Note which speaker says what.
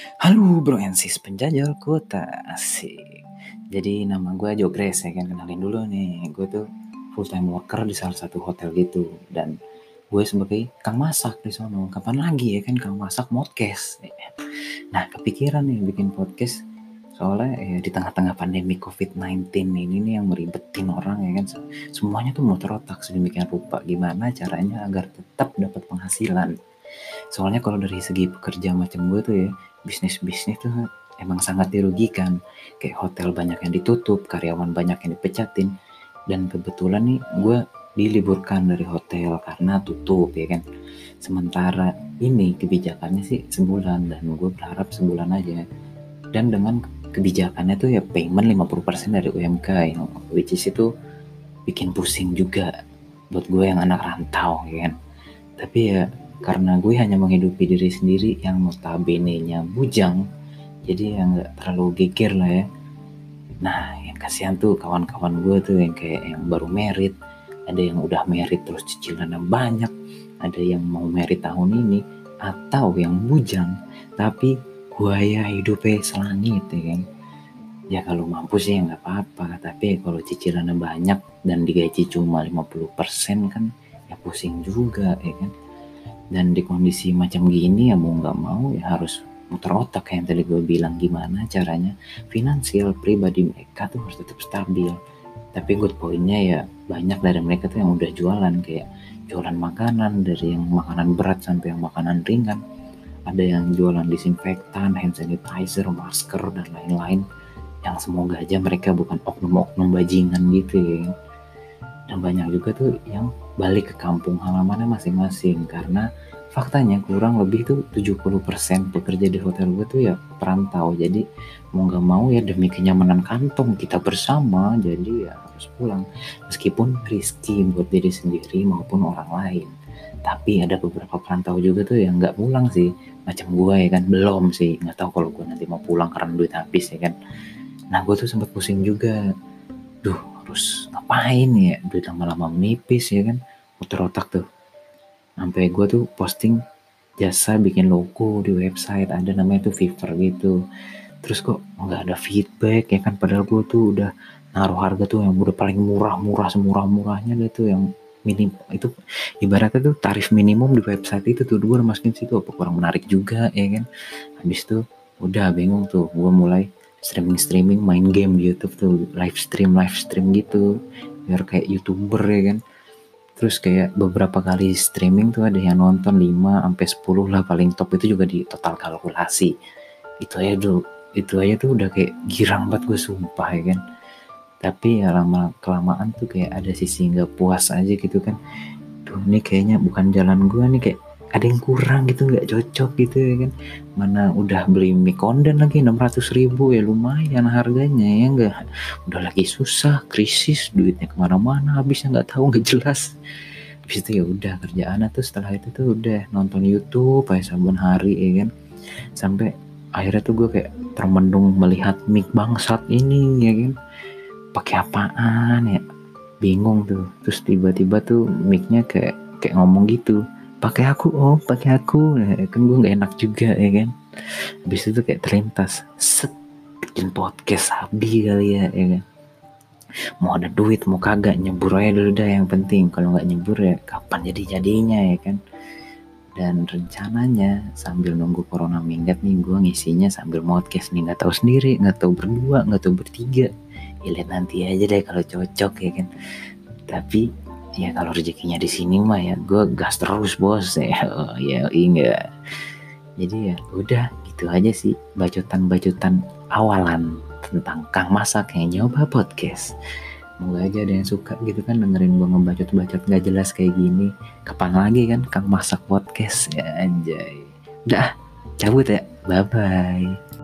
Speaker 1: Halo bro and sis penjajal kota asik. Jadi nama gue Jogres ya kan? Kenalin dulu nih Gue tuh full time worker di salah satu hotel gitu. Dan gue sebagai kang masak di sono. Kapan lagi ya kan? Kang masak podcast Nah kepikiran nih bikin podcast. Soalnya ya, di tengah-tengah pandemi COVID-19 ini nih yang meribetin orang ya kan? Semuanya tuh mau terotak sedemikian rupa. Gimana caranya agar tetap dapat penghasilan? Soalnya kalau dari segi pekerja macam gue tuh ya bisnis-bisnis tuh emang sangat dirugikan. Kayak hotel banyak yang ditutup, karyawan banyak yang dipecatin. Dan kebetulan nih gue diliburkan dari hotel karena tutup ya kan. Sementara ini kebijakannya sih sebulan dan gue berharap sebulan aja. Dan dengan kebijakannya tuh ya payment 50% dari UMK yang which is itu bikin pusing juga buat gue yang anak rantau ya kan. Tapi ya karena gue hanya menghidupi diri sendiri yang notabene-nya bujang jadi yang gak terlalu geger lah ya. Nah yang kasihan tuh kawan-kawan gue tuh yang kayak yang baru merit ada yang udah merit terus cicilannya banyak ada yang mau merit tahun ini atau yang bujang tapi gue ya hidupnya selangit ya kan? Ya kalau mampu sih ya nggak apa-apa tapi kalau cicilannya banyak dan digaji cuma 50% kan ya pusing juga ya kan dan di kondisi macam gini ya mau nggak mau ya harus muter otak kayak yang tadi gue bilang. Gimana caranya finansial pribadi mereka tuh harus tetap stabil. Tapi good pointnya ya banyak dari mereka tuh yang udah jualan. Kayak jualan makanan dari yang makanan berat sampai yang makanan ringan. Ada yang jualan disinfektan, hand sanitizer, masker dan lain-lain. Yang semoga aja mereka bukan oknum-oknum bajingan gitu ya dan banyak juga tuh yang balik ke kampung halamannya masing-masing. Karena faktanya kurang lebih tuh 70% pekerja di hotel gue tuh ya perantau. Jadi mau nggak mau ya demi kenyamanan kantong kita bersama jadi ya harus pulang. Meskipun risky buat diri sendiri maupun orang lain. Tapi ada beberapa perantau juga tuh yang nggak pulang sih. Macam gue ya kan belum sih. Nggak tahu kalau gue nanti mau pulang karena duit habis ya kan. Nah gue tuh sempat pusing juga. Duh harus ngapain ya? Duit lama-lama menipis ya kan? Muter otak tuh. Sampai gue tuh posting jasa bikin logo di website. Ada namanya tuh Fiverr gitu. Terus kok nggak ada feedback ya kan? Padahal gue tuh udah naruh harga tuh yang udah paling murah-murah semurah-murahnya tuh yang minim itu ibaratnya tuh tarif minimum di website itu tuh. Gue masukin situ apa kurang menarik juga ya kan? Habis tuh udah bingung tuh. Gue mulai streaming streaming main game di YouTube tuh live stream live stream gitu. Biar kayak youtuber ya kan. Terus kayak beberapa kali streaming tuh ada yang nonton 5 sampai 10 lah paling top. Itu juga di total kalkulasi. Itu aja tuh itu aja tuh udah kayak girang banget gue sumpah ya kan. Tapi ya lama kelamaan tuh kayak ada sisi nggak puas aja gitu kan. Tuh ini kayaknya bukan jalan gue nih kayak ada yang kurang gitu nggak cocok gitu ya kan? Mana udah beli mie konden lagi 600 ribu ya lumayan harganya ya enggak udah lagi susah krisis duitnya ke mana-mana habisnya nggak tahu nggak jelas. Habis itu ya udah kerjaan tuh setelah itu tuh udah nonton YouTube kayak saban hari ya kan? Sampai akhirnya tuh gue kayak termendung melihat mic bangsat ini ya kan? Pakai apaan ya? Bingung tuh. Terus tiba-tiba tuh micnya kayak kayak ngomong gitu pakai aku oh pakai aku. Nah, kan gue nggak enak juga ya kan? Habis itu kayak terlintas. Set bikin podcast sabi kali ya ya kan? Mau ada duit mau kagak nyebur aja dulu dah. Yang penting kalau nggak nyebur ya kapan jadi jadinya ya kan? Dan rencananya sambil nunggu corona minggat nih gue ngisinya sambil podcast nih. Nggak tahu sendiri nggak tahu berdua nggak tahu bertiga. Ya lihat nanti aja deh kalau cocok ya kan? Tapi ya kalau rezekinya di sini mah ya gue gas terus bos. Ya oh, ya enggak jadi ya udah gitu aja sih bacotan-bacotan awalan tentang Kang Masak yang nyoba podcast. Semoga aja ada yang suka gitu kan dengerin gue ngebacot-bacot gak jelas kayak gini. Kapan lagi kan Kang Masak podcast? Ya anjay. Udah cabut ya. Bye bye